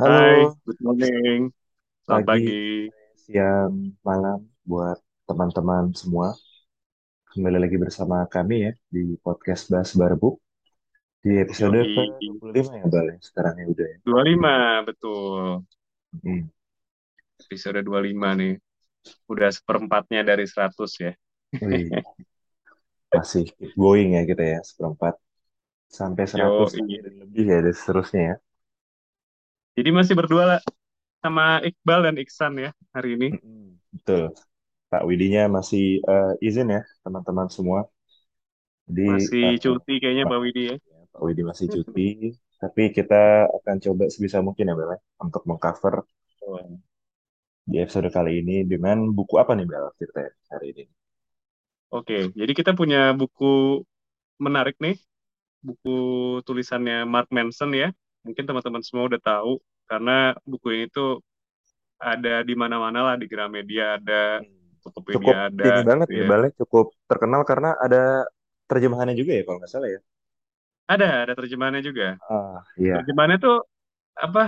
Halo, Hai, good morning. Selamat pagi, pagi. siang, malam buat teman-teman semua. Kembali lagi bersama kami ya di podcast Bahas Barbuk di episode Yoi, ke-25 ya, Bal. ya? Sekarang ya udah ya. 25, betul. Hmm. Episode 25 nih. Udah seperempatnya dari 100 ya. Wih, masih going ya kita ya, seperempat. Sampai 100 nanti Yoi. dan lebih ya, dan seterusnya ya. Jadi masih berdua lah sama Iqbal dan Iksan ya hari ini. Betul. Pak Widinya masih eh, izin ya, teman-teman semua. Jadi, Masih eh, cuti kayaknya Pak Pak Widi ya. Pak Widi masih cuti. Tapi kita akan coba sebisa mungkin ya, Bel, ya, untuk mengcover di episode kali ini dengan buku apa nih Bel kita hari ini? Oke, jadi kita punya buku menarik nih. Buku tulisannya Mark Manson ya. Mungkin teman-teman semua udah tahu. Karena buku ini tuh ada di mana-mana lah. Di Gramedia ada, Cukup Tokopedia ada ini banget gitu ya ya. Ya, cukup terkenal karena ada terjemahannya juga ya kalau nggak salah ya. Ada, ada terjemahannya juga. Ah iya, Terjemahannya tuh apa?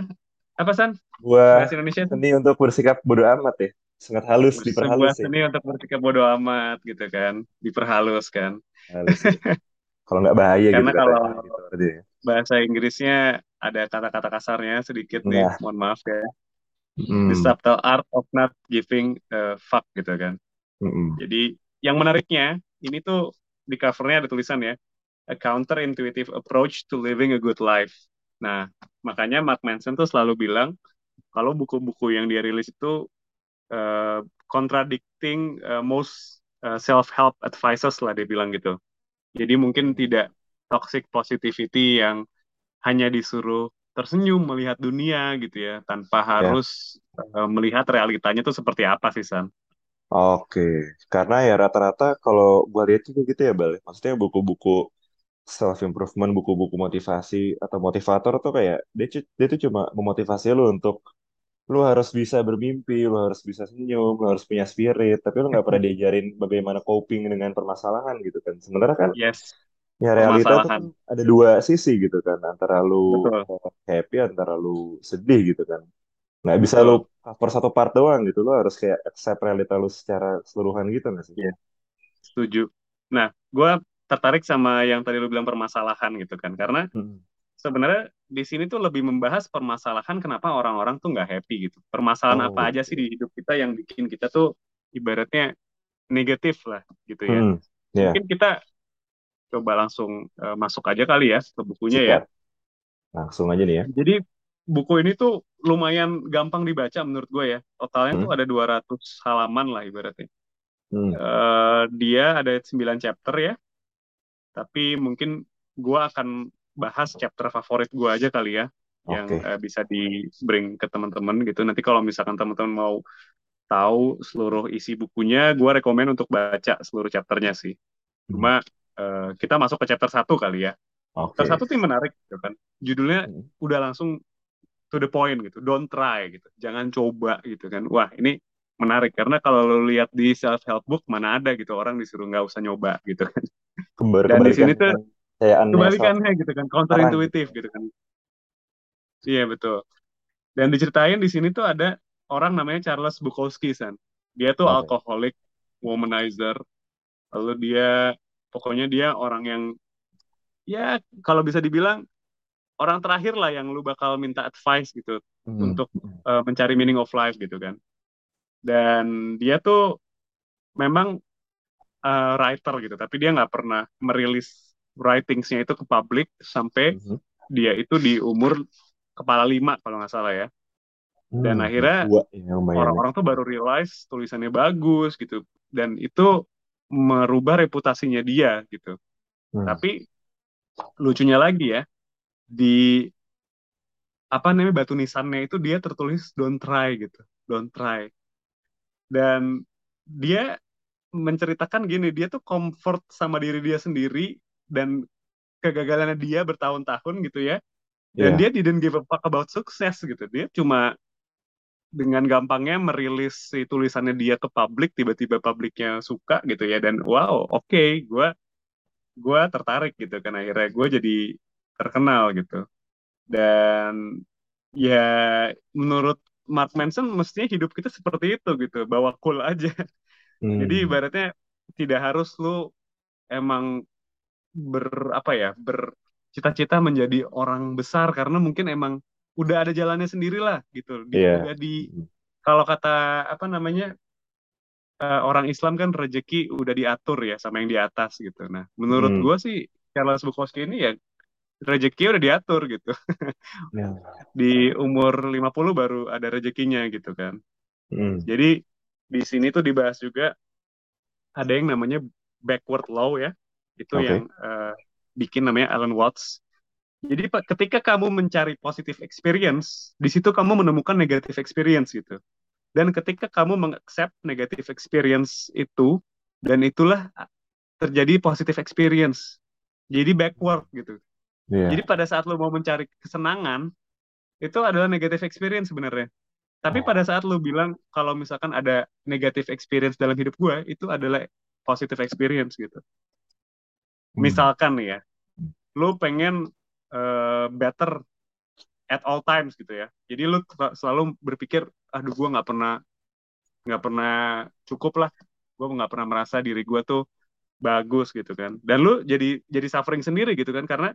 Apa San? buah Bahasa Indonesia seni untuk bersikap bodo amat ya, sangat halus, sebuah diperhalus ya, seni untuk bersikap bodo amat gitu kan, diperhalus kan. halus ya. Kalau nggak bahaya gitu Karena kalau katanya editor dia. ya. bahasa Inggrisnya ada kata-kata kasarnya sedikit nih, Nah, mohon maaf ya. The mm, subtle art of not giving a fuck gitu kan. mm, mm. Jadi yang menariknya ini tuh di covernya ada tulisan ya, a counterintuitive approach to living a good life. Nah, makanya Mark Manson tuh selalu bilang kalau buku-buku yang dia rilis itu uh, contradicting uh, most uh, self-help advices lah dia bilang gitu. Jadi mungkin tidak toxic positivity yang hanya disuruh tersenyum melihat dunia gitu ya, tanpa Ya, harus uh, melihat realitanya tuh seperti apa sih San. oke. Karena ya rata-rata kalau gua lihat juga gitu ya Bal. ya. Maksudnya buku-buku self improvement, buku-buku motivasi atau motivator tuh kayak dia dia tuh cuma memotivasi lu untuk lu harus bisa bermimpi, lu harus bisa senyum, lu harus punya spirit, tapi lu nggak pernah diajarin bagaimana coping dengan permasalahan gitu kan. Sementara kan Yes, ya realita tuh kan ada dua sisi gitu kan, antara lu Betul, happy, antara lu sedih gitu kan. Nggak bisa lu cover satu part doang gitu, lu harus kayak accept realita lu secara keseluruhan gitu nggak sih? Iya, setuju. Nah, gue tertarik sama yang tadi lu bilang permasalahan gitu kan, karena Hmm. sebenarnya di sini tuh lebih membahas permasalahan kenapa orang-orang tuh nggak happy gitu. Permasalahan apa Oh, aja sih di hidup kita yang bikin kita tuh ibaratnya negatif lah gitu ya. Hmm, ya, Mungkin kita coba langsung eh, masuk aja kali ya ke bukunya ya. Langsung aja nih ya. Jadi buku ini tuh lumayan gampang dibaca menurut gue ya. Totalnya tuh Hmm. ada 200 halaman lah ibaratnya. Hmm. Eh, dia ada 9 chapter ya, tapi mungkin gue akan bahas chapter favorit gue aja kali ya, yang Oke. eh, bisa di bring ke teman-teman gitu. Nanti kalau misalkan teman-teman mau tahu seluruh isi bukunya, gue rekomen untuk baca seluruh chapternya sih. Hmm. Eh, kita masuk ke chapter satu kali ya. Chapter Oke. satu tuh yang menarik gitu kan. Judulnya Hmm. udah langsung to the point gitu. Don't try gitu. Jangan coba gitu kan. Wah, ini menarik karena kalau lo lihat di self help book mana ada gitu orang disuruh nggak usah nyoba gitu kan. Kembar Dan di sini tuh kayaannya self kebalikannya gitu kan, sekarang gitu. counterintuitive gitu kan. Iya betul. Dan diceritain di sini tuh ada orang namanya Charles Bukowski san. Dia tuh Oke. alkoholik, womanizer. Lalu dia pokoknya dia orang yang ya kalau bisa dibilang orang terakhir lah yang lu bakal minta advice gitu Hmm. untuk uh, mencari meaning of life gitu kan. Dan dia tuh memang uh, writer gitu, tapi dia nggak pernah merilis writingsnya itu ke publik sampai Mhm. dia itu di umur kepala lima kalau nggak salah ya. Dan Hmm, akhirnya ya ya. orang-orang tuh baru realize tulisannya bagus gitu, dan itu merubah reputasinya dia gitu. Hmm. Tapi lucunya lagi ya, di apa namanya batu nisannya itu dia tertulis don't try gitu, don't try. Dan dia menceritakan gini, dia tuh comfort sama diri dia sendiri dan kegagalannya dia bertahun-tahun gitu ya. Dan Iya. dia didn't give a fuck about sukses gitu. Dia cuma dengan gampangnya merilis si tulisannya dia ke publik, tiba-tiba publiknya suka gitu ya. Dan wow, oke, gue gue tertarik gitu kan akhirnya gue jadi terkenal gitu. Dan ya menurut Mark Manson mestinya hidup kita seperti itu gitu bawa cool aja jadi Hmm. ibaratnya tidak harus lu emang ber apa ya bercita-cita menjadi orang besar karena mungkin emang udah ada jalannya sendiri lah gitu di Iya. udah di kalau kata apa namanya eh, orang Islam kan rezeki udah diatur ya sama yang di atas gitu nah menurut Hmm. gue sih Charles Bukowski ini ya rezeki udah diatur gitu Ya. di umur 50 baru ada rezekinya gitu kan Hmm. jadi di sini tuh dibahas juga ada yang namanya backward law ya itu Oke. yang eh, bikin namanya Alan Watts Jadi Pak, ketika kamu mencari positive experience, di situ kamu menemukan negative experience gitu. Dan ketika kamu mengaccept negative experience itu, dan itulah terjadi positive experience. Jadi backward gitu. Jadi Iya. pada saat lo mau mencari kesenangan, itu adalah negative experience sebenarnya. Tapi pada Oh. saat lo bilang kalau misalkan ada negative experience dalam hidup gue, itu adalah positive experience gitu. Hmm. Misalkan nih ya, lo pengen uh, better at all times gitu ya. Jadi lu selalu berpikir, aduh gue nggak pernah nggak pernah cukup lah, gue nggak pernah merasa diri gue tuh bagus gitu kan. Dan lu jadi jadi suffering sendiri gitu kan karena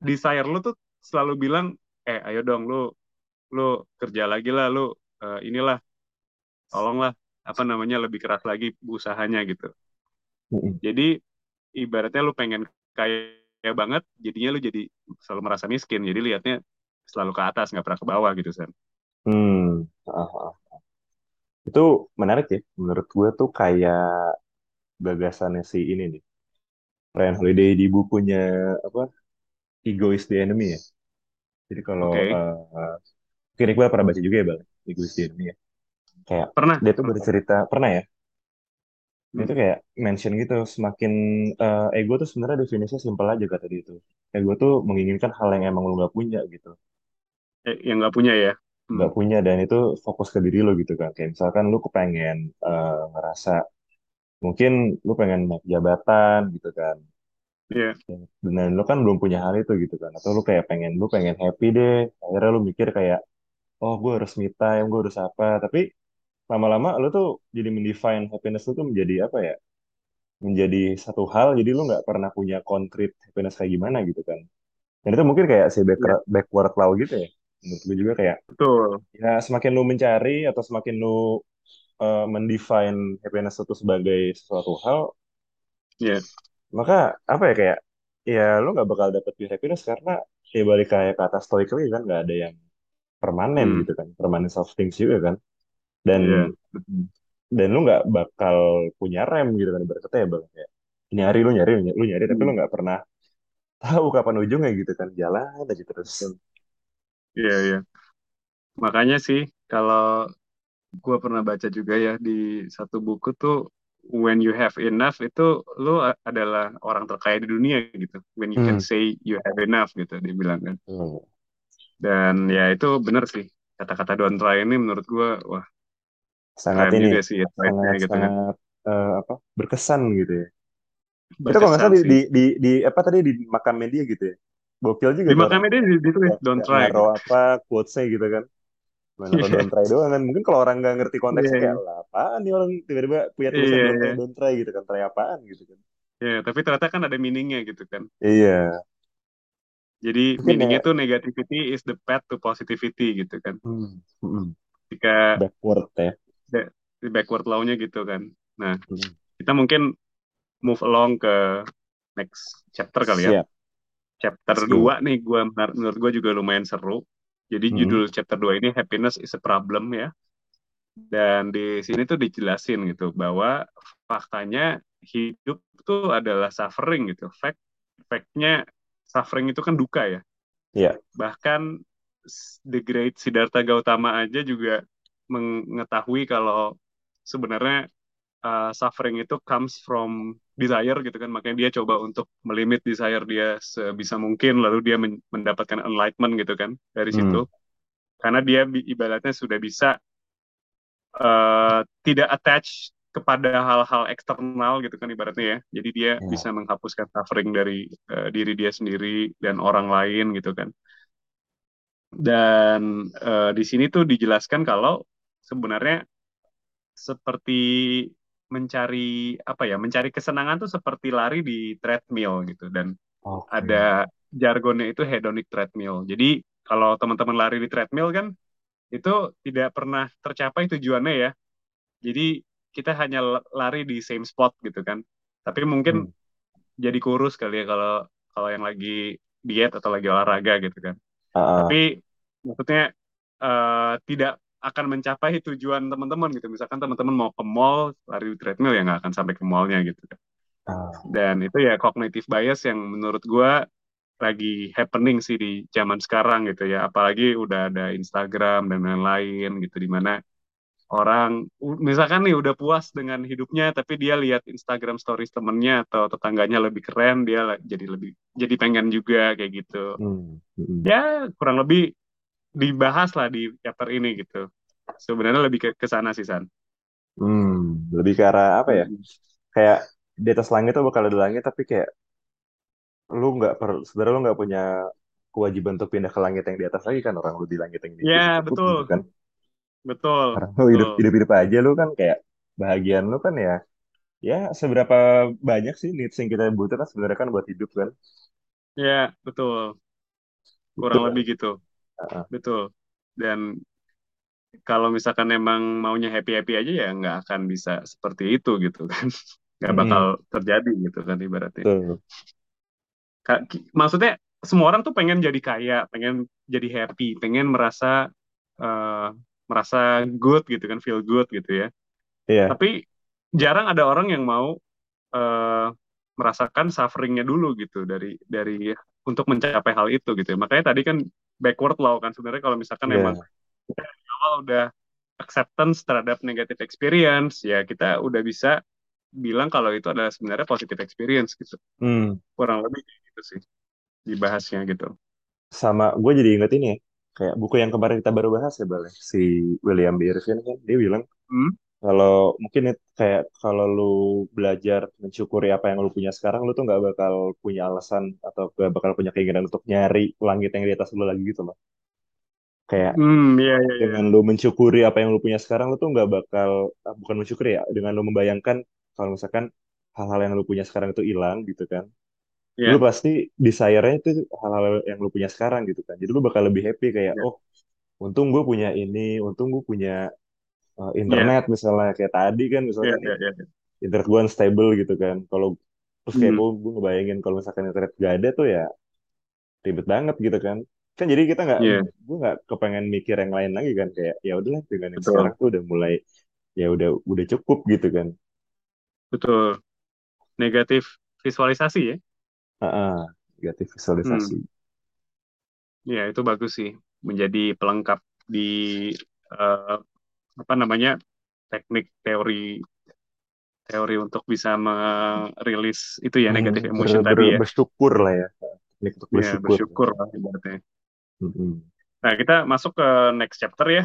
desire lu tuh selalu bilang, eh ayo dong lu lu kerja lagi lah, lu uh, inilah tolonglah apa namanya lebih keras lagi usahanya gitu. Hmm. Jadi ibaratnya lu pengen kaya banget, jadinya lu jadi selalu merasa miskin. Jadi liatnya selalu ke atas, nggak pernah ke bawah gitu, San. Hmm. Ah, ah. Itu menarik ya. Menurut gue tuh kayak gagasannya si ini nih. Ryan Holiday di bukunya apa? Ego is the Enemy ya. Jadi kalau Oke, uh, mungkin Iqbal pernah baca juga ya bang, Ego is the Enemy ya. Kayak pernah. dia tuh bercerita pernah ya. Dia Hmm. tuh kayak mention gitu, semakin uh, ego tuh sebenarnya definisinya simpel aja kata dia itu. Ego tuh menginginkan hal yang emang lu nggak punya gitu. Eh, yang nggak punya ya. Hmm. nggak punya dan itu fokus ke diri lo gitu kan kayak misalkan lu kepengen eh, ngerasa mungkin lu pengen naik jabatan gitu kan Iya, dan lu kan belum punya hal itu gitu kan atau lu kayak pengen lu pengen happy deh akhirnya lu mikir kayak oh gue harus me time gue harus apa tapi lama-lama lu tuh jadi mendefine happiness lu tuh menjadi apa ya? Menjadi satu hal jadi lu nggak pernah punya concrete happiness kayak gimana gitu kan. Dan itu mungkin kayak si back- backward law gitu ya menurut gue juga kayak betul. ya semakin lu mencari atau semakin lu uh, mendefine happiness itu sebagai sesuatu hal, Iya, maka apa ya kayak ya lu nggak bakal dapet pure happiness karena ya balik kayak kata stoically kan nggak ada yang permanen hmm. gitu kan, permanence of things juga kan, dan Iya, dan lu nggak bakal punya rem gitu kan berarti ya bang ya ini hari lu nyari lu nyari tapi lu Hmm. nggak pernah tahu kapan ujungnya gitu kan jalan aja terus iya, iya. Makanya sih kalau gue pernah baca juga ya di satu buku tuh when you have enough itu lu adalah orang terkaya di dunia gitu. When you can Hmm. say you have enough gitu dia bilang kan. Hmm. Dan ya itu benar sih. Kata-kata Don't Try ini menurut gue wah sangat keren ini juga sih sangat gitu kan. sangat eh, apa berkesan gitu ya Itu kalau nggak Berkesan salah di, di, di, di apa tadi di makam media gitu ya. Gokil juga Di tuh orang makamnya dia di- ditulis nggak Don't Try naruh gitu. apa quotes-nya gitu kan. Naruh Iya, don't try doang kan. Mungkin kalau orang nggak ngerti konteksnya kayak iya, apaan nih orang tiba-tiba punya tulisan iya, don't try iya. don't try gitu kan. Try apaan gitu kan. Iya, tapi ternyata kan ada meaningnya gitu kan. Iya. Jadi Mungkin meaningnya ya tuh negativity is the path to positivity gitu kan. hmm, hmm, Jika backward ya. The backward law-nya gitu kan. Nah, Hmm. kita mungkin move along ke next chapter kali ya. Siap. Chapter go. 2 nih gua menurut gue juga lumayan seru. Jadi Hmm. judul chapter 2 ini happiness is a problem ya. Dan di sini tuh dijelasin gitu bahwa faktanya hidup tuh adalah suffering gitu. Fact fact-nya suffering itu kan duka ya. Iya. Bahkan the great Siddhartha Gautama aja juga mengetahui kalau sebenarnya uh, suffering itu comes from desire gitu kan makanya dia coba untuk melimit desire dia sebisa mungkin lalu dia men mendapatkan enlightenment gitu kan dari Hmm. situ karena dia ibaratnya sudah bisa uh, tidak attach kepada hal-hal eksternal gitu kan ibaratnya ya jadi dia Ya. bisa menghapuskan suffering dari uh, diri dia sendiri dan orang lain gitu kan Dan uh, di sini tuh dijelaskan kalau sebenarnya seperti mencari apa ya, mencari kesenangan tuh seperti lari di treadmill gitu dan Oke. ada jargonnya itu hedonic treadmill. Jadi kalau teman-teman lari di treadmill kan itu tidak pernah tercapai tujuannya ya. Jadi kita hanya lari di same spot gitu kan. Tapi mungkin Hmm. jadi kurus kali ya kalau kalau yang lagi diet atau lagi olahraga gitu kan. Ah. Tapi maksudnya uh, tidak akan mencapai tujuan teman-teman gitu. Misalkan teman-teman mau ke mall, lari di treadmill ya nggak akan sampai ke mallnya gitu kan. Ah. Dan itu ya cognitive bias yang menurut gue lagi happening sih di zaman sekarang gitu ya. Apalagi udah ada Instagram dan lain-lain gitu di mana orang misalkan nih udah puas dengan hidupnya tapi dia lihat Instagram stories temennya atau tetangganya lebih keren dia jadi lebih jadi pengen juga kayak gitu Hmm. Hmm. ya kurang lebih dibahas lah di chapter ini gitu sebenarnya lebih ke ke sana sih San Hmm. Lebih ke arah apa ya? Hmm. Kayak di atas langit tuh bakal ada langit, tapi kayak lu nggak perlu, sebenarnya lu nggak punya kewajiban untuk pindah ke langit yang di atas lagi kan orang lu di langit yang ini udah ya gitu betul kan. betul Karena lu hidup betul hidup hidup aja lu kan kayak bahagian lu kan ya ya seberapa banyak sih needs yang kita butuhkan sebenarnya kan buat hidup kan. ya betul kurang kan. lebih gitu Betul. Dan kalau misalkan emang maunya happy happy aja ya nggak akan bisa seperti itu gitu kan. Nggak bakal terjadi gitu kan ibaratnya. Betul. Ka- maksudnya semua orang tuh pengen jadi kaya pengen jadi happy pengen merasa eh, merasa good gitu kan feel good gitu ya. Iya, tapi jarang ada orang yang mau eh, merasakan sufferingnya dulu gitu dari dari untuk mencapai hal itu gitu ya. makanya tadi kan backward law kan sebenarnya kalau misalkan emang iya. awal udah acceptance terhadap negative experience ya kita udah bisa bilang kalau itu adalah sebenarnya positive experience gitu Hmm. kurang lebih gitu sih dibahasnya gitu Sama gue jadi inget ini ya. Kayak buku yang kemarin kita baru bahas ya, Bal. ya. Si William Birkin kan dia bilang hmm? Kalau mungkin it- kayak kalau lu belajar mensyukuri apa yang lu punya sekarang, lu tuh nggak bakal punya alasan atau gak bakal punya keinginan untuk nyari langit yang di atas lu lagi gitu loh. Kayak Hmm, iya, iya, iya. dengan lu mensyukuri apa yang lu punya sekarang, lu tuh nggak bakal ah, bukan mensyukuri ya, dengan lu membayangkan kalau misalkan hal-hal yang lu punya sekarang itu hilang gitu kan. Lu Iya, pasti desire-nya itu hal-hal yang lu punya sekarang gitu kan. Jadi lu bakal lebih happy kayak, iya, oh untung gue punya ini, untung gue punya uh, internet misalnya kayak tadi kan iya, misalkan iya, iya. internet gue unstable gitu kan. Kalau terus kayak Hmm, gue gue ngebayangin kalau misalkan internet gak ada tuh ya ribet banget gitu kan. Kan jadi kita nggak iya, gue nggak kepengen mikir yang lain lagi kan kayak ya udahlah dengan yang sekarang tuh udah mulai ya udah udah cukup gitu kan. Betul. Negatif visualisasi ya. ah negatif Hmm, visualisasi ya itu bagus sih. Menjadi pelengkap di eh, apa namanya teknik teori teori untuk bisa merilis itu ya Hmm, negatif ber, emotion tadi ya. bersyukur lah ya teknik untuk Ya bersyukur bersyukur lah ibaratnya. Mm-mm. Nah kita masuk ke next chapter ya.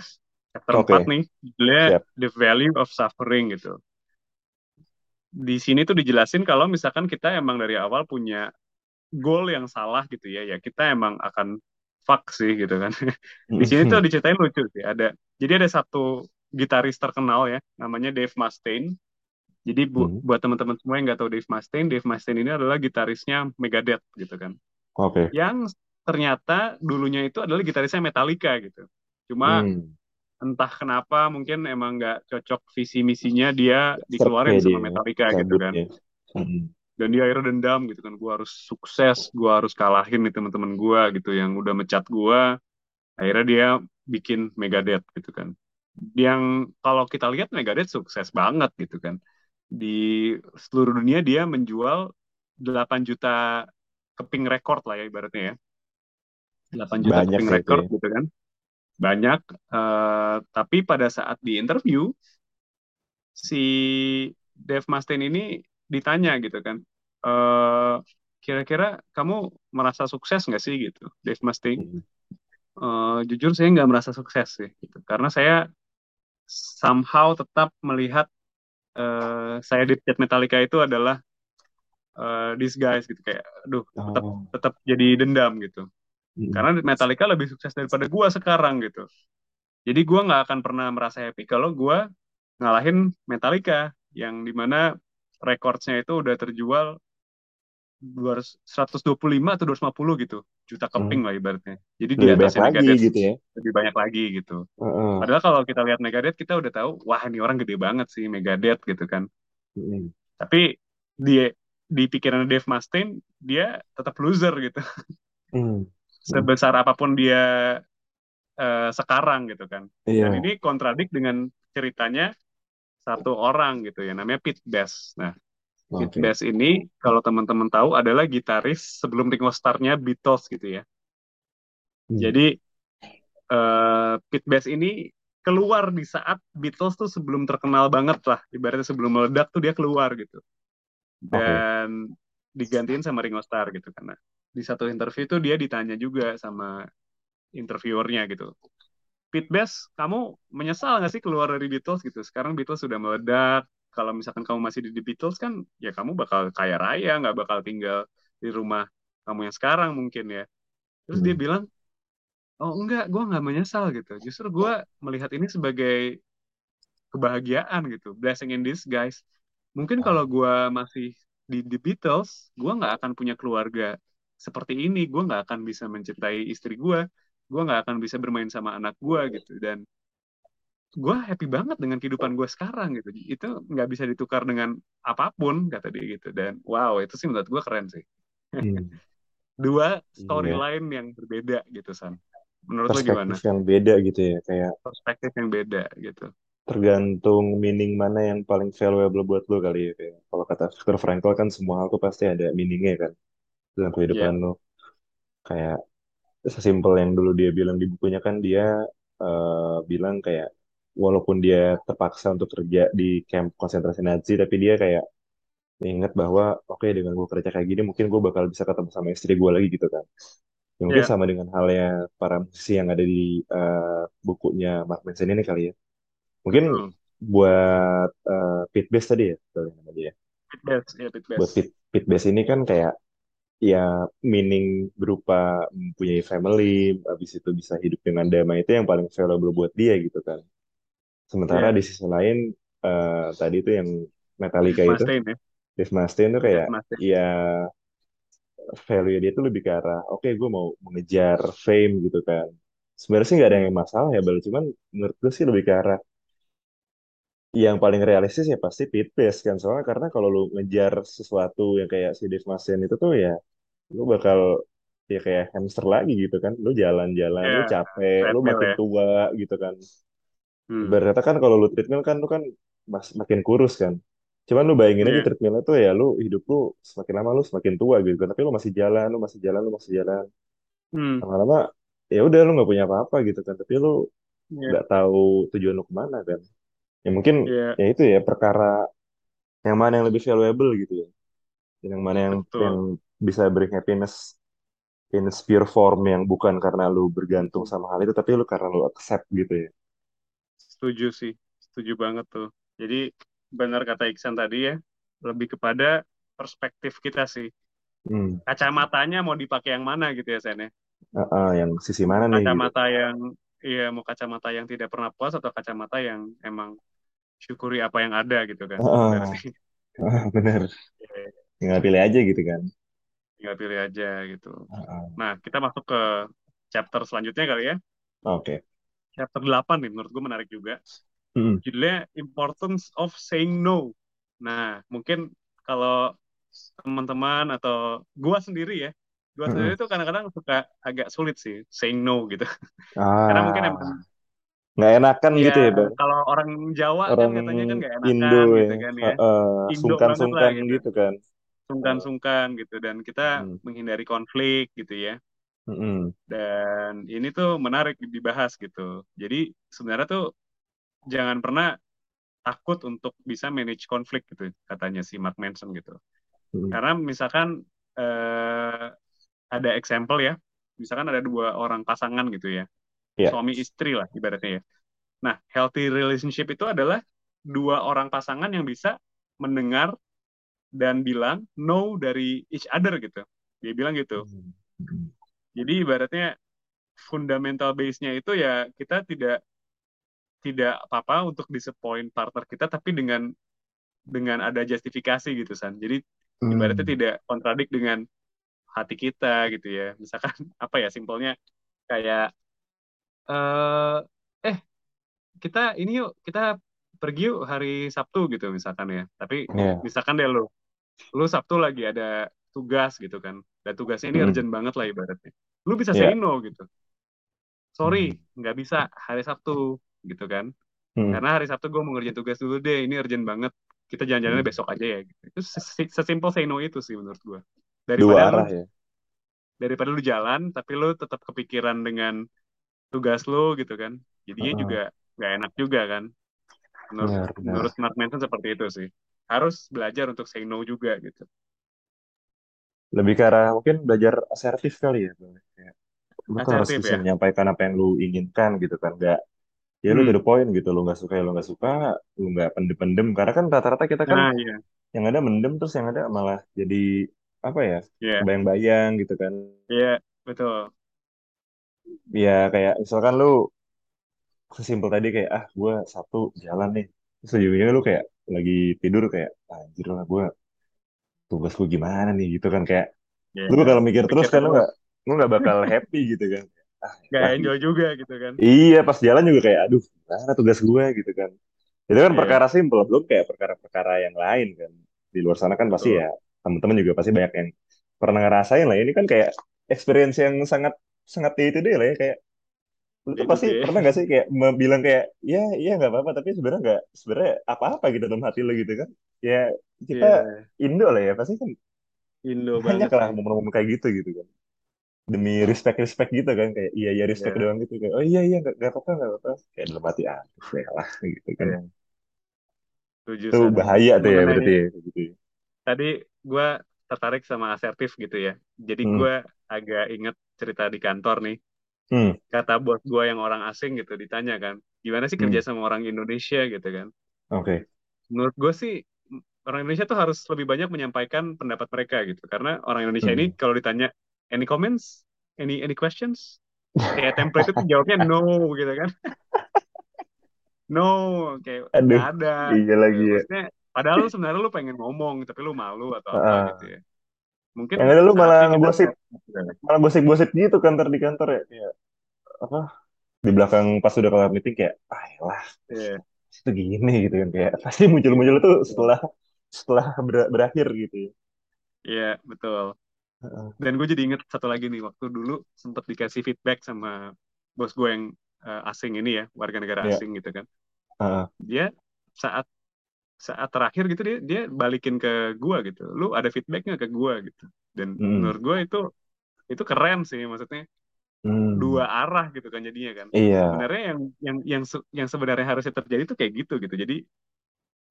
Chapter 4 oke nih. Judulnya siap The Value of Suffering gitu. Di sini tuh dijelasin kalau misalkan kita emang dari awal punya goal yang salah gitu ya, ya kita emang akan fuck sih gitu kan. Di sini tuh diceritain lucu sih. Ada jadi ada satu gitaris terkenal ya, namanya Dave Mustaine. Jadi bu- Mm. buat teman-teman semua yang nggak tahu Dave Mustaine, Dave Mustaine ini adalah gitarisnya Megadeth gitu kan. oke Yang ternyata dulunya itu adalah gitarisnya Metallica gitu. Cuma Hmm. entah kenapa mungkin emang nggak cocok visi misinya dia ya dikeluarin sama dia Metallica gitu cabut kan ya Mm-mm. dan dia akhirnya dendam gitu kan gue harus sukses gue harus kalahin nih teman-teman gue gitu yang udah mecat gue akhirnya dia bikin Megadeth gitu kan yang kalau kita lihat Megadeth sukses banget gitu kan. Di seluruh dunia dia menjual 8 juta keping record lah ya ibaratnya ya. 8 juta banyak keping record ya. gitu kan. Banyak eh, tapi pada saat di interview si Dave Mustaine ini ditanya gitu kan eh kira-kira kamu merasa sukses nggak sih? gitu Dave Mustaine. "Eh, jujur saya nggak merasa sukses sih gitu. Karena saya somehow tetap melihat eh, saya di Death Metallica itu adalah eh, disguise gitu kayak aduh tetap Oh, tetap jadi dendam gitu Mm. Karena Metallica lebih sukses daripada gua sekarang gitu. Jadi gua nggak akan pernah merasa happy kalau gua ngalahin Metallica yang di mana rekordsnya itu udah terjual 125 atau 250 gitu juta keping Mm. lah ibaratnya. Jadi di Lebih atasnya lagi Megadeth gitu ya. lebih banyak lagi gitu. Heeh. Padahal kalau kita lihat Megadeth kita udah tahu wah ini orang gede banget sih Megadeth gitu kan. Mm. Tapi di di pikiran Dave Mustaine dia tetap loser gitu. Mm. Sebesar apa pun dia eh, sekarang gitu kan. Dan Iya. ini kontradik dengan ceritanya satu orang gitu ya namanya Pete Best. Nah, Pete Oke. Best ini kalau teman-teman tahu adalah gitaris sebelum Ringo Starr-nya Beatles gitu ya. Mm. Jadi eh Pete Best ini keluar di saat Beatles tuh sebelum terkenal banget lah, ibaratnya sebelum meledak tuh dia keluar gitu. Dan digantiin sama Ringo Starr gitu karena di satu interview tuh dia ditanya juga sama interviewernya gitu. Pete Best, kamu menyesal nggak sih keluar dari Beatles gitu? Sekarang Beatles sudah meledak. Kalau misalkan kamu masih di The Beatles kan, ya kamu bakal kaya raya, nggak bakal tinggal di rumah kamu yang sekarang mungkin ya. Terus dia Mm. bilang, oh enggak, gue nggak menyesal gitu. Justru gue melihat ini sebagai kebahagiaan gitu, blessing in disguise. Mungkin kalau gue masih di The Beatles, gue nggak akan punya keluarga seperti ini. Gue nggak akan bisa mencintai istri gue. Gue nggak akan bisa bermain sama anak gue gitu. Dan gue happy banget dengan kehidupan gue sekarang gitu. Itu nggak bisa ditukar dengan apa pun kata dia gitu. Dan wow, itu sih menurut gue keren sih. Mm. Dua Iya. storyline yang berbeda gitu San. Menurut lo gimana? Perspektif yang beda gitu ya. Kayak Perspektif yang beda gitu. tergantung meaning mana yang paling valuable buat lo kali ya. Kayak kalau kata Viktor Frankl kan semua hal tuh pasti ada meaningnya kan dalam kehidupan lo. Kayak sesimpel yang dulu dia bilang di bukunya kan dia eh, bilang kayak walaupun dia terpaksa untuk kerja di camp konsentrasi Nazi tapi dia kayak ingat bahwa oke dengan gue kerja kayak gini mungkin gue bakal bisa ketemu sama istri gue lagi gitu kan. Ya mungkin Iya, sama dengan halnya para musisi yang ada di eh, bukunya Mark Manson ini kali ya. Mungkin betul. buat eh, Pete Best tadi ya, betul nama dia. Pit Best, ya Pit Buat Best. Pete, Pete Best ini kan kayak ya meaning berupa mempunyai family, habis itu bisa hidup dengan damai itu yang paling valuable buat dia gitu kan. Sementara Iya, di sisi lain eh, tadi itu yang Metallica Dave itu, Mustaine ya. Dave Mustaine tuh Dave kayak Mustaine. ya value dia tuh lebih ke arah oke gue mau mengejar fame gitu kan. Sebenarnya sih nggak ada yang masalah ya, Bal. Cuman menurut gue sih lebih ke arah yang paling realistis ya pasti pit pace kan soalnya karena kalau lu ngejar sesuatu yang kayak si Dave Mustaine itu tuh ya lu bakal ya kayak hamster lagi gitu kan lu jalan-jalan lu Ya, capek lu makin ya. tua gitu kan Hmm. ibarat kata kan kalau lu treadmill kan lu kan mas makin kurus kan cuman lu bayangin aja Iya. treadmillnya tuh ya lu hidup lu semakin lama lu semakin tua gitu kan tapi lu masih jalan lu masih jalan lu masih jalan Hmm. lama-lama ya udah lu nggak punya apa-apa gitu kan tapi lu Iya. nggak tahu tujuan lu ke mana kan ya mungkin Iya, ya itu ya perkara yang mana yang lebih valuable gitu ya yang mana yang yang betul. bisa bring happiness in its pure form yang bukan karena lu bergantung sama hal itu tapi lu karena lu accept gitu ya Setuju sih. Setuju banget tuh. Jadi benar kata Iksan tadi ya, lebih kepada perspektif kita sih. hmm. Kacamatanya mau dipakai yang mana gitu ya, Sen ya? Ah, ah, yang sisi mana nih gitu kacamata yang iya, mau kacamata yang tidak pernah puas atau kacamata yang emang syukuri apa yang ada gitu kan. Ah, Berarti ah, bener ya, tinggal pilih aja gitu kan tinggal pilih aja gitu. Ah, ah. Nah, kita masuk ke chapter selanjutnya kali ya. oke Chapter 8 nih menurut gue menarik juga. Hmm. Judulnya Importance of Saying No. Nah, mungkin kalau teman-teman atau gua sendiri ya, gua Mm-mm. sendiri tuh kadang-kadang suka agak sulit sih saying no gitu. Karena mungkin ah emang nggak enakan gitu ya ya bang kalau orang Jawa kan orang katanya kan gak Indo enakan ya gitu kan ya. Ah, ah, Indo banget lah sungkan-sungkan gitu. gitu kan Ah, Sungkan-sungkan gitu dan kita mm, menghindari konflik gitu ya. Mm-mm. Dan ini tuh menarik dibahas gitu. Jadi sebenarnya tuh jangan pernah takut untuk bisa manage konflik gitu katanya si Mark Manson gitu. Mm, Karena misalkan eh, ada example ya, misalkan ada dua orang pasangan gitu ya, ya suami istri lah ibaratnya ya. Nah, healthy relationship itu adalah dua orang pasangan yang bisa mendengar dan bilang no dari each other gitu. Dia bilang gitu. Mm, mm. Jadi ibaratnya fundamental base-nya itu ya kita tidak tidak apa-apa untuk disappoint partner kita tapi dengan dengan ada justifikasi gitu San. Jadi ibaratnya Hmm. tidak kontradik dengan hati kita gitu ya. Misalkan apa ya simpelnya kayak eh eh kita ini yuk kita pergi yuk hari Sabtu gitu misalkan ya. Tapi Iya. misalkan deh lu lu Sabtu lagi ada tugas gitu kan. Dan tugasnya ini Hmm. urgent banget lah ibaratnya. Lu bisa say Iya. no gitu. Sorry, Hmm. nggak bisa hari Sabtu gitu kan. Hmm. Karena hari Sabtu gue mau ngerjain tugas dulu deh, ini urgent banget. Kita jalan-jalannya Hmm. besok aja ya. Gitu. Itu ses- sesimpel say no itu sih menurut gue. Dua Daripada lu arah ya. daripada lu jalan tapi lu tetap kepikiran dengan tugas lu gitu kan. Jadinya Heeh. juga nggak enak juga kan. Menurut Benar, benar. menurut Mark Manson seperti itu sih. Harus belajar untuk say no juga gitu. Lebih ke arah mungkin belajar asertif kali ya. Bang. Kayak, lu tuh harus Asertif bisa ya. menyampaikan apa yang lu inginkan gitu kan. Gak, ya lu to Hmm. the point gitu. Lu nggak suka ya lu nggak suka. Lu nggak pendem-pendem. Karena kan rata-rata kita kan Nah, iya. yang ada mendem terus yang ada malah jadi apa ya Iya, bayang-bayang gitu kan. iya, betul. Ya kayak misalkan lu sesimpel tadi kayak ah gue Sabtu jalan nih. Terus lu kayak lagi tidur kayak anjir lah gue tugas gue gimana nih gitu kan kayak Iya, lu bakal mikir terus kan lu nggak lu nggak bakal happy gitu kan ah Gak lah enjoy gitu. juga gitu kan. iya pas jalan juga kayak aduh mana tugas gue gitu kan itu kan Iya, perkara simpel belum kayak perkara-perkara yang lain kan di luar sana kan pasti betul. ya teman-teman juga pasti banyak yang pernah ngerasain lah ini kan kayak experience yang sangat sangat itu deh lah ya kayak lu tuh pasti deh. pernah gak sih kayak bilang kayak ya iya nggak apa-apa tapi sebenarnya nggak sebenarnya apa-apa gitu dalam hati lo gitu kan ya kita Iya, Indo lah ya pasti kan Indo banyak banget lah momen-momen kayak gitu gitu kan. Demi respect respect gitu kan kayak iya iya respect Iya, doang gitu kayak oh iya iya nggak nggak apa-apa nggak apa-apa. Kayak dalam hati aduh ya lah gitu kan. Iya. Setuju, itu bahaya tuh ya berarti ya gitu ya. tadi gue tertarik sama asertif gitu ya. Jadi hmm. gue agak inget cerita di kantor nih. hmm. Kata bos gue yang orang asing gitu ditanya kan, gimana sih kerja hmm. sama orang Indonesia? gitu kan. oke. Menurut gue sih orang Indonesia tuh harus lebih banyak menyampaikan pendapat mereka gitu. Karena orang Indonesia ini hmm kalau ditanya any comments, any any questions, kayak template itu jawabnya no gitu kan. No, kayak aduh nggak ada iya gitu. lagi ya Maksudnya padahal lu sebenarnya lu pengen ngomong tapi lu malu atau apa gitu Heeh. ya. Mungkin yang ada lu malah ngegosip belajar. malah gosip-gosip gitu kantor di kantor ya kayak apa di belakang pas udah kelar meeting kayak ah lah Iya, itu gini gitu kan kayak pasti muncul-muncul itu setelah setelah ber- berakhir gitu ya Iya, betul. Dan gue jadi inget satu lagi nih, waktu dulu sempat dikasih feedback sama bos gue yang eh, asing ini ya, warga negara ya asing gitu kan. Heeh. Dia saat saat terakhir gitu dia dia balikin ke gue gitu. Lu ada feedbacknya ke gue gitu. Dan Hmm. menurut gue itu itu keren sih, maksudnya Hmm. dua arah gitu kan jadinya kan. Iya. Sebenarnya yang yang yang se- yang sebenarnya harusnya terjadi itu kayak gitu gitu. Jadi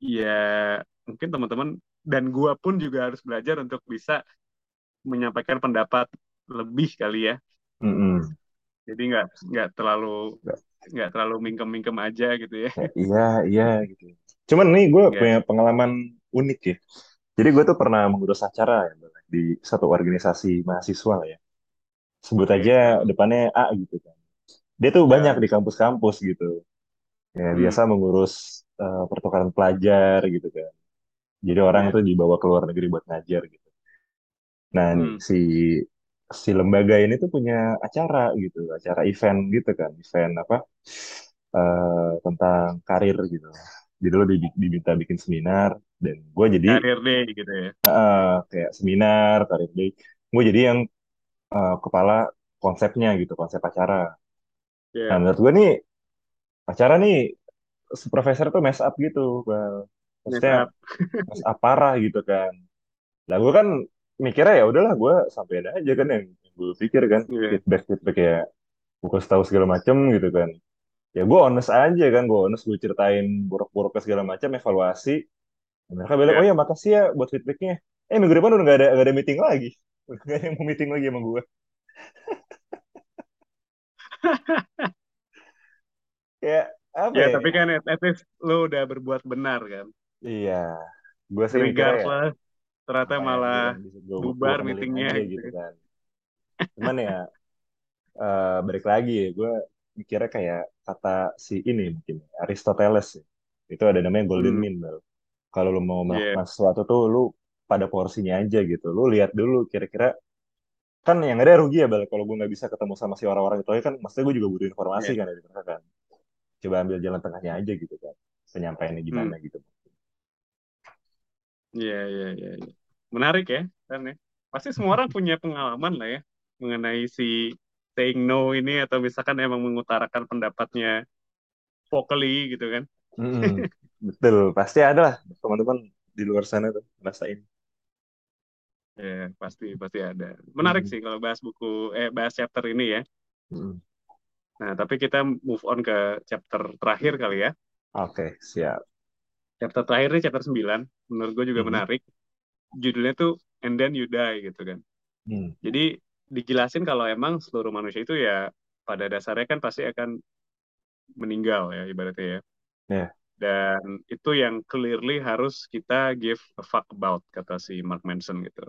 ya mungkin teman-teman dan gua pun juga harus belajar untuk bisa menyampaikan pendapat lebih kali ya. Mm-mm. Jadi nggak nggak terlalu Nggak- terlalu mingkem-mingkem aja gitu ya. ya, iya, iya gitu. Cuman nih gue Nggak. punya pengalaman unik ya. Jadi gue tuh pernah mengurus acara ya, di satu organisasi mahasiswa lah ya. Sebut aja depannya A gitu kan. Dia tuh banyak nah, di kampus-kampus gitu. Ya, hmm, biasa mengurus eh, pertukaran pelajar gitu kan. Jadi orang ya, tuh dibawa ke luar negeri buat ngajar gitu. Nah, hmm, si si lembaga ini tuh punya acara gitu, acara event gitu kan, event apa eh, tentang karir gitu. Jadi lo di- diminta bikin seminar dan gue jadi karir deh gitu ya. eh, kayak seminar karir day. Gue jadi yang eh, kepala konsepnya gitu, konsep acara. Nah, Ya, menurut gue nih acara nih profesor tuh mess up gitu, Bang. Maksudnya up parah gitu kan. Lah gue kan mikirnya ya udahlah gue sampein aja kan yang, gue pikir kan. Iya, feedback feedback ya gue kasih tahu segala macem gitu kan. Ya gue honest aja kan gue honest gue ceritain buruk-buruknya segala macam evaluasi. Mereka bilang oh ya. ya makasih ya buat feedbacknya. Eh minggu depan udah gak ada gak ada meeting lagi? Gak ada yang mau meeting lagi sama gue apa Ya, ya? tapi kan at, at least lu udah berbuat benar kan. Iya gue sih mikirnya ya ternyata ngapain malah bubar meetingnya gitu. gitu kan cuman ya eh, balik lagi ya, gue mikirnya kayak kata si ini mungkin Aristoteles ya. Itu ada namanya golden Hmm, mean. Kalau lu mau yeah, melakukan sesuatu tuh lu pada porsinya aja gitu. Lu lihat dulu kira-kira kan yang ada rugi ya Bal kalau gue nggak bisa ketemu sama si orang-orang itu kan maksudnya gue juga butuh informasi yeah. kan dari mereka kan. Coba ambil jalan tengahnya aja gitu kan. Penyampaiannya Hmm, gimana gitu. Yeah, yeah, yeah, yeah. Menarik ya, kan ya. Pasti semua orang punya pengalaman lah ya mengenai si saying no ini atau misalkan emang mengutarakan pendapatnya vocally gitu kan. Mm-mm. Betul, pasti ada lah teman-teman di luar sana tuh ngerasain. Ya, pasti pasti ada. Menarik Mm-mm. sih kalau bahas buku eh bahas chapter ini ya. Nah, tapi kita move on ke chapter terakhir kali ya. Oke, siap. Chapter terakhir ini chapter 9, menurut gue juga Mhm. menarik. Judulnya tuh And Then You Die gitu kan. Hmm. Jadi dijelasin kalau emang seluruh manusia itu ya pada dasarnya kan pasti akan meninggal ya ibaratnya ya. Ya. Dan itu yang clearly harus kita give a fuck about kata si Mark Manson gitu.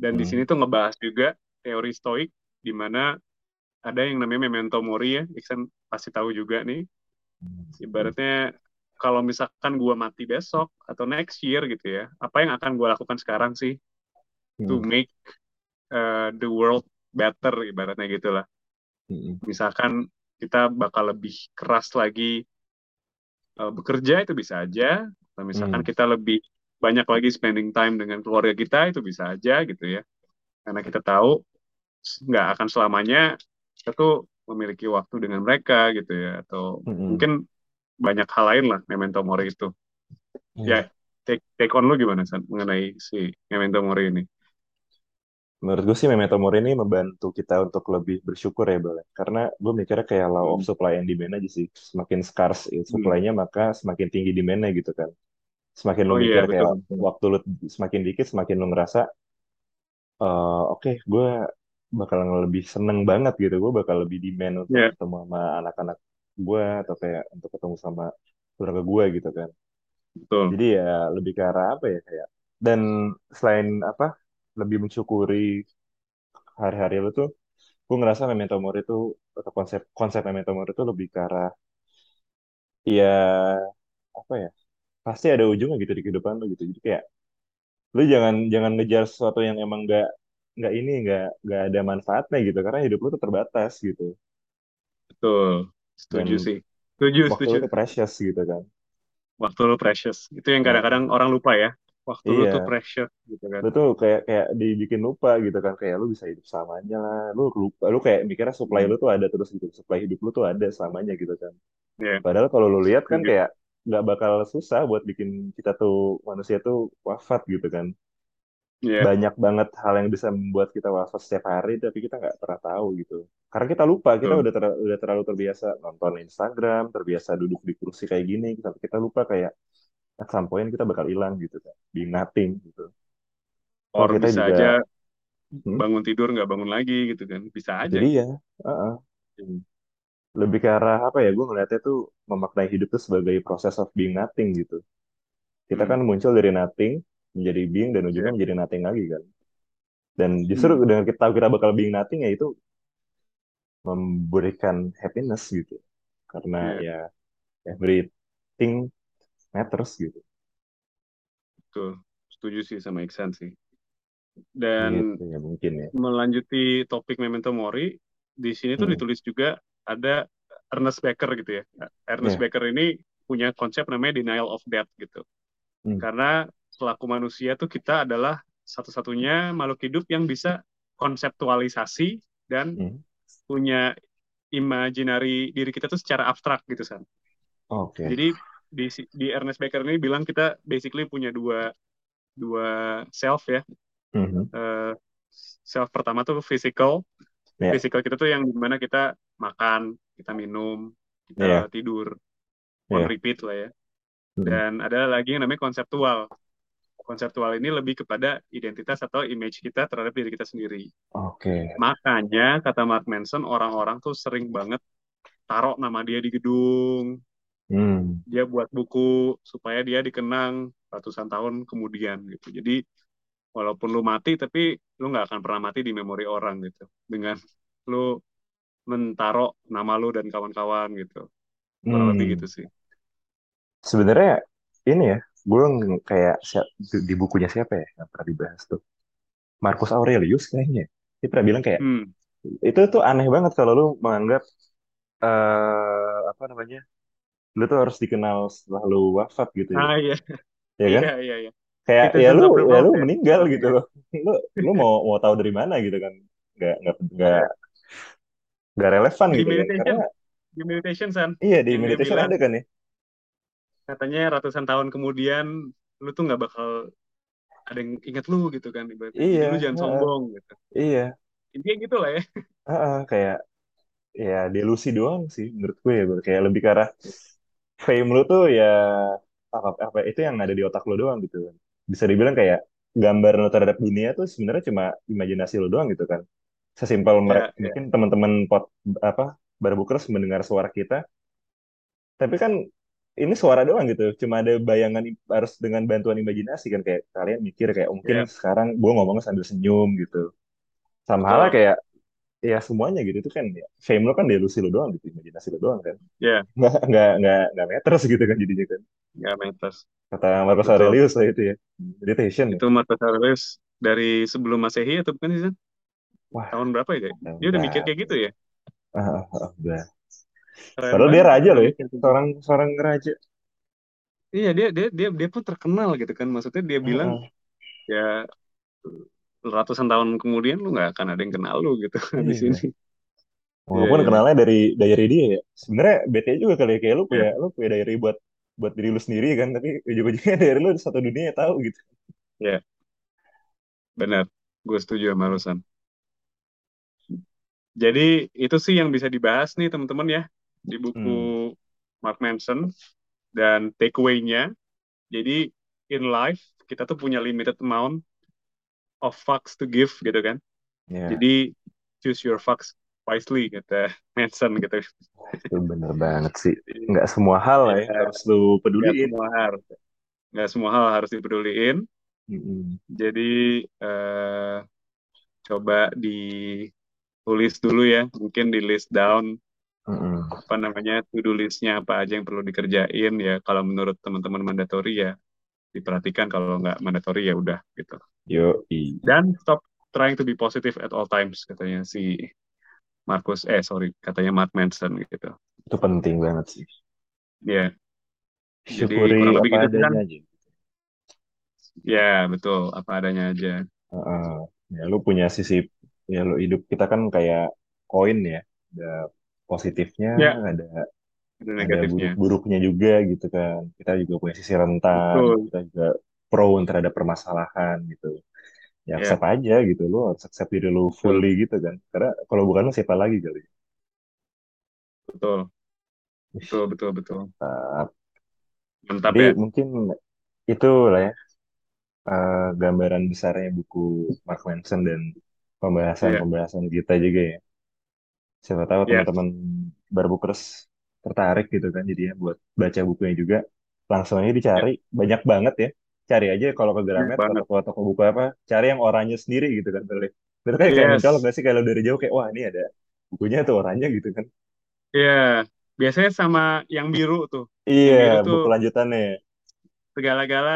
Dan di sini Hmm. tuh ngebahas juga teori stoik di mana ada yang namanya memento mori ya. Iksan pasti tahu juga nih. Ibaratnya kalau misalkan gua mati besok atau next year gitu ya, apa yang akan gua lakukan sekarang sih to Hmm. make uh, the world better ibaratnya gitulah. Hmm. Misalkan kita bakal lebih keras lagi uh, bekerja itu bisa aja, atau misalkan Hmm. kita lebih banyak lagi spending time dengan keluarga kita itu bisa aja gitu ya. Karena kita tahu nggak akan selamanya kita tuh memiliki waktu dengan mereka gitu ya, atau Hmm. mungkin banyak hal lain lah memento mori itu. Hmm. Ya, take, take on lu gimana San mengenai si memento mori ini? Menurut gue sih memento mori ini membantu kita untuk lebih bersyukur ya, Bal. Karena gue mikirnya kayak law of Hmm. supply and demand aja sih. Semakin scarce ya, Hmm. supply-nya, maka semakin tinggi demand-nya gitu kan. Semakin lu Oh iya mikir betul. kayak betul. waktu lu semakin dikit, semakin lu ngerasa, eh, oke, gue bakal lebih seneng banget gitu. Gue bakal lebih demand untuk Ya ketemu sama anak-anak gue, atau kayak untuk ketemu sama keluarga gue gitu kan. betul. Jadi ya lebih ke arah apa ya kayak dan selain apa lebih mensyukuri hari-hari lu tuh gue ngerasa memento mori itu atau konsep konsep memento mori itu lebih ke arah ya apa ya pasti ada ujungnya gitu di kehidupan lu gitu jadi kayak lu jangan jangan ngejar sesuatu yang emang nggak nggak ini nggak nggak ada manfaatnya gitu karena hidup lu tuh terbatas gitu Betul. Setuju dan sih. Setuju, waktu setuju. lu tuh precious gitu kan Waktu lu precious. Itu yang kadang-kadang orang lupa ya. Waktu lu tuh iya precious gitu kan. lu tuh kayak kayak dibikin lupa gitu kan kayak lu bisa hidup selamanya lah lu lupa lu kayak mikirnya supply Hmm. lu tuh ada terus gitu supply hidup lu tuh ada selamanya gitu kan Ya, padahal kalau lu lihat kan setuju. kayak nggak bakal susah buat bikin kita tuh manusia tuh wafat gitu kan Ya, banyak banget hal yang bisa membuat kita wafat setiap hari tapi kita nggak pernah tahu gitu karena kita lupa kita betul. udah ter- udah terlalu terbiasa nonton Instagram terbiasa duduk di kursi kayak gini tapi kita lupa kayak at some point kita bakal hilang gitu kan being nothing gitu oh Or kita bisa juga aja hmm, bangun tidur nggak bangun lagi gitu kan. Bisa aja. dia Heeh. Hmm. lebih ke arah apa ya gue ngeliatnya tuh memaknai hidup tuh sebagai proses of being nothing gitu kita Hmm. kan muncul dari nothing menjadi being dan ujungnya Ya. menjadi nothing lagi kan dan justru Hmm. dengan kita tahu kita bakal being nothing ya itu memberikan happiness gitu karena Ya, ya everything matters gitu betul. Setuju sih sama Iksan sih. Dan gitu ya mungkin ya melanjuti topik Memento Mori, di sini tuh Hmm. ditulis juga ada Ernest Becker gitu ya. Ernest ya Becker ini punya konsep namanya denial of death gitu. Hmm. Karena selaku manusia tuh kita adalah satu-satunya makhluk hidup yang bisa konseptualisasi dan Hmm. punya imaginary diri kita tuh secara abstrak gitu San. oke Jadi di di Ernest Becker ini bilang kita basically punya dua dua self ya. Mhm. Eh, self pertama tuh physical. ya Physical kita tuh yang di mana kita makan, kita minum, kita ya tidur, on ya repeat lah ya. Mhm. Dan ada lagi yang namanya konseptual. Konseptual ini lebih kepada identitas atau image kita terhadap diri kita sendiri. oke Makanya kata Mark Manson orang-orang tuh sering banget taruh nama dia di gedung, Hmm. dia buat buku supaya dia dikenang ratusan tahun kemudian gitu. Jadi walaupun lu mati tapi lu nggak akan pernah mati di memori orang gitu. Dengan lu mentaro nama lu dan kawan-kawan gitu. Kurang lebih Hmm. gitu sih. Sebenarnya ini ya, gue kayak siap- di bukunya siapa ya yang pernah dibahas tuh? Marcus Aurelius kayaknya. Dia pernah bilang kayak Hmm. itu tuh aneh banget kalau lu menganggap eh apa namanya, lu tuh harus dikenal setelah lu wafat gitu ya, Ah iya, ya kan? iya, iya, iya. Kayak ya Citizens lu ya lu ya. meninggal gitu ya. loh. Lu lu mau mau tahu dari mana gitu kan? Nggak nggak nggak nggak relevan Di gitu kan? Karena meditation, di meditation San, iya di meditation bilang ada kan ya? Katanya ratusan tahun kemudian lu tuh nggak bakal ada yang ingat lu gitu kan ibaratnya. Jadi Iya, lu jangan heeh, sombong gitu. iya, Intinya gitu lah ya. heeh, kayak ya delusi doang sih menurut gue ya Bro. kayak lebih ke arah fame lu tuh ya apa, apa itu yang ada di otak lu doang gitu kan bisa dibilang kayak gambar lu terhadap dunia tuh sebenarnya cuma imajinasi lu doang gitu kan sesimpel mereka Ya, ya, mungkin teman-teman pot apa barbukers mendengar suara kita tapi kan ini suara doang gitu. Cuma ada bayangan harus dengan bantuan imajinasi kan. Kayak kalian mikir kayak mungkin ya, sekarang gue ngomong sambil senyum gitu. Sama halnya kayak ya semuanya gitu. Itu kan ya, fame lo kan delusi lo doang gitu imajinasi lo doang kan. Ya, nggak nggak nggak nggak meters gitu kan jadinya kan. Nggak matters. kata Marcus Betul. Aurelius lah itu ya. Meditation ya. Itu Marcus Aurelius dari sebelum Masehi atau bukan sih wah. Tahun berapa ya? Dia udah mikir kayak gitu ya. ah, ah, ah. Keren padahal dia raja loh ya gitu. seorang seorang raja Iya dia dia dia dia pun terkenal gitu kan. Maksudnya dia Ah, bilang ya ratusan tahun kemudian lu nggak akan ada yang kenal lu gitu di sini. iya Iya walaupun iya. kenalnya dari diary dia ya sebenarnya bete juga kali ya kayak lu punya Iya lu punya diary buat buat diri lu sendiri kan tapi ujung-ujungnya diary lu satu dunia tahu gitu iya, benar. Gue setuju sama lu San. Jadi itu sih yang bisa dibahas nih teman-teman ya di buku hmm Mark Manson dan takeaway-nya. Jadi in life kita tuh punya limited amount of fucks to give gitu kan. ya Jadi choose your fucks wisely kata Manson gitu. itu bener banget sih nggak semua hal ya ya harus lu nggak peduliin semua nggak semua hal harus dipeduliin. Mm-mm. Jadi eh, coba ditulis dulu ya, mungkin di list down. Apa namanya to-do listnya apa aja yang perlu dikerjain ya. Kalau menurut teman-teman mandatory ya diperhatikan, kalau nggak mandatory ya udah gitu. Yo, Dan stop trying to be positive at all times katanya si Marcus eh sorry katanya Mark Manson gitu. itu penting banget sih. Ya, jadi Syukuri kurang lebih gitu kan. aja. Ya betul apa adanya aja. Heeh. ya, lu punya sisi, ya lu hidup kita kan kayak koin ya. Ada positifnya, Ya ada ada buruk-buruknya juga gitu kan. Kita juga punya sisi rentan, Betul. kita juga prone terhadap permasalahan gitu. Ya Ya accept aja gitu, lu harus accept diri betul fully gitu kan. Karena kalau bukan lu siapa lagi kali. betul betul betul betul. mantap. Mantap Jadi ya. mungkin itu lah ya eh, gambaran besarnya buku Mark Manson dan Iya pembahasan-pembahasan kita juga ya. Siapa tahu ya teman-teman barbukers tertarik gitu kan jadinya buat baca bukunya juga. Langsung aja ya dicari, banyak banget ya. Cari aja kalau ke Gramet atau ke toko buku apa, cari yang oranye sendiri gitu kan. Boleh. Itu kayak, kayak mencolok Yes gak sih kalau dari jauh kayak, wah ini ada bukunya tuh oranye gitu kan. Iya, biasanya sama yang biru tuh. Iya, Yang biru tuh buku lanjutannya. segala-gala?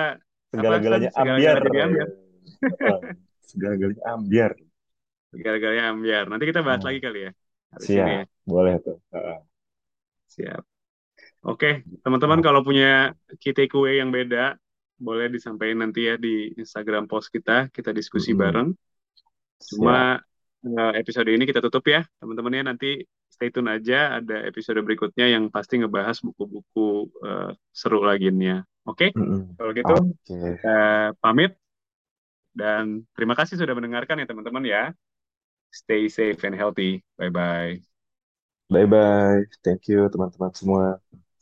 Segala-galanya Segala-gala ambiar. Segala-galanya ambiar. Segala-galanya ambiar. Nanti kita bahas Hmm, lagi kali ya. Ini siap, ya. boleh tuh. Heeh. Siap. Oke, teman-teman kalau punya key takeaway yang beda, boleh disampaikan nanti ya di Instagram post kita. Kita diskusi Mm-mm. bareng. Siap. Cuma eh, episode ini kita tutup ya, teman-teman ya. Nanti stay tune aja. Ada episode berikutnya yang pasti ngebahas buku-buku eh, seru lainnya. Oke, Mm-mm. kalau gitu Oke. kita pamit. Dan terima kasih sudah mendengarkan ya teman-teman ya. Stay safe and healthy. Bye-bye. Bye-bye. Thank you teman-teman semua.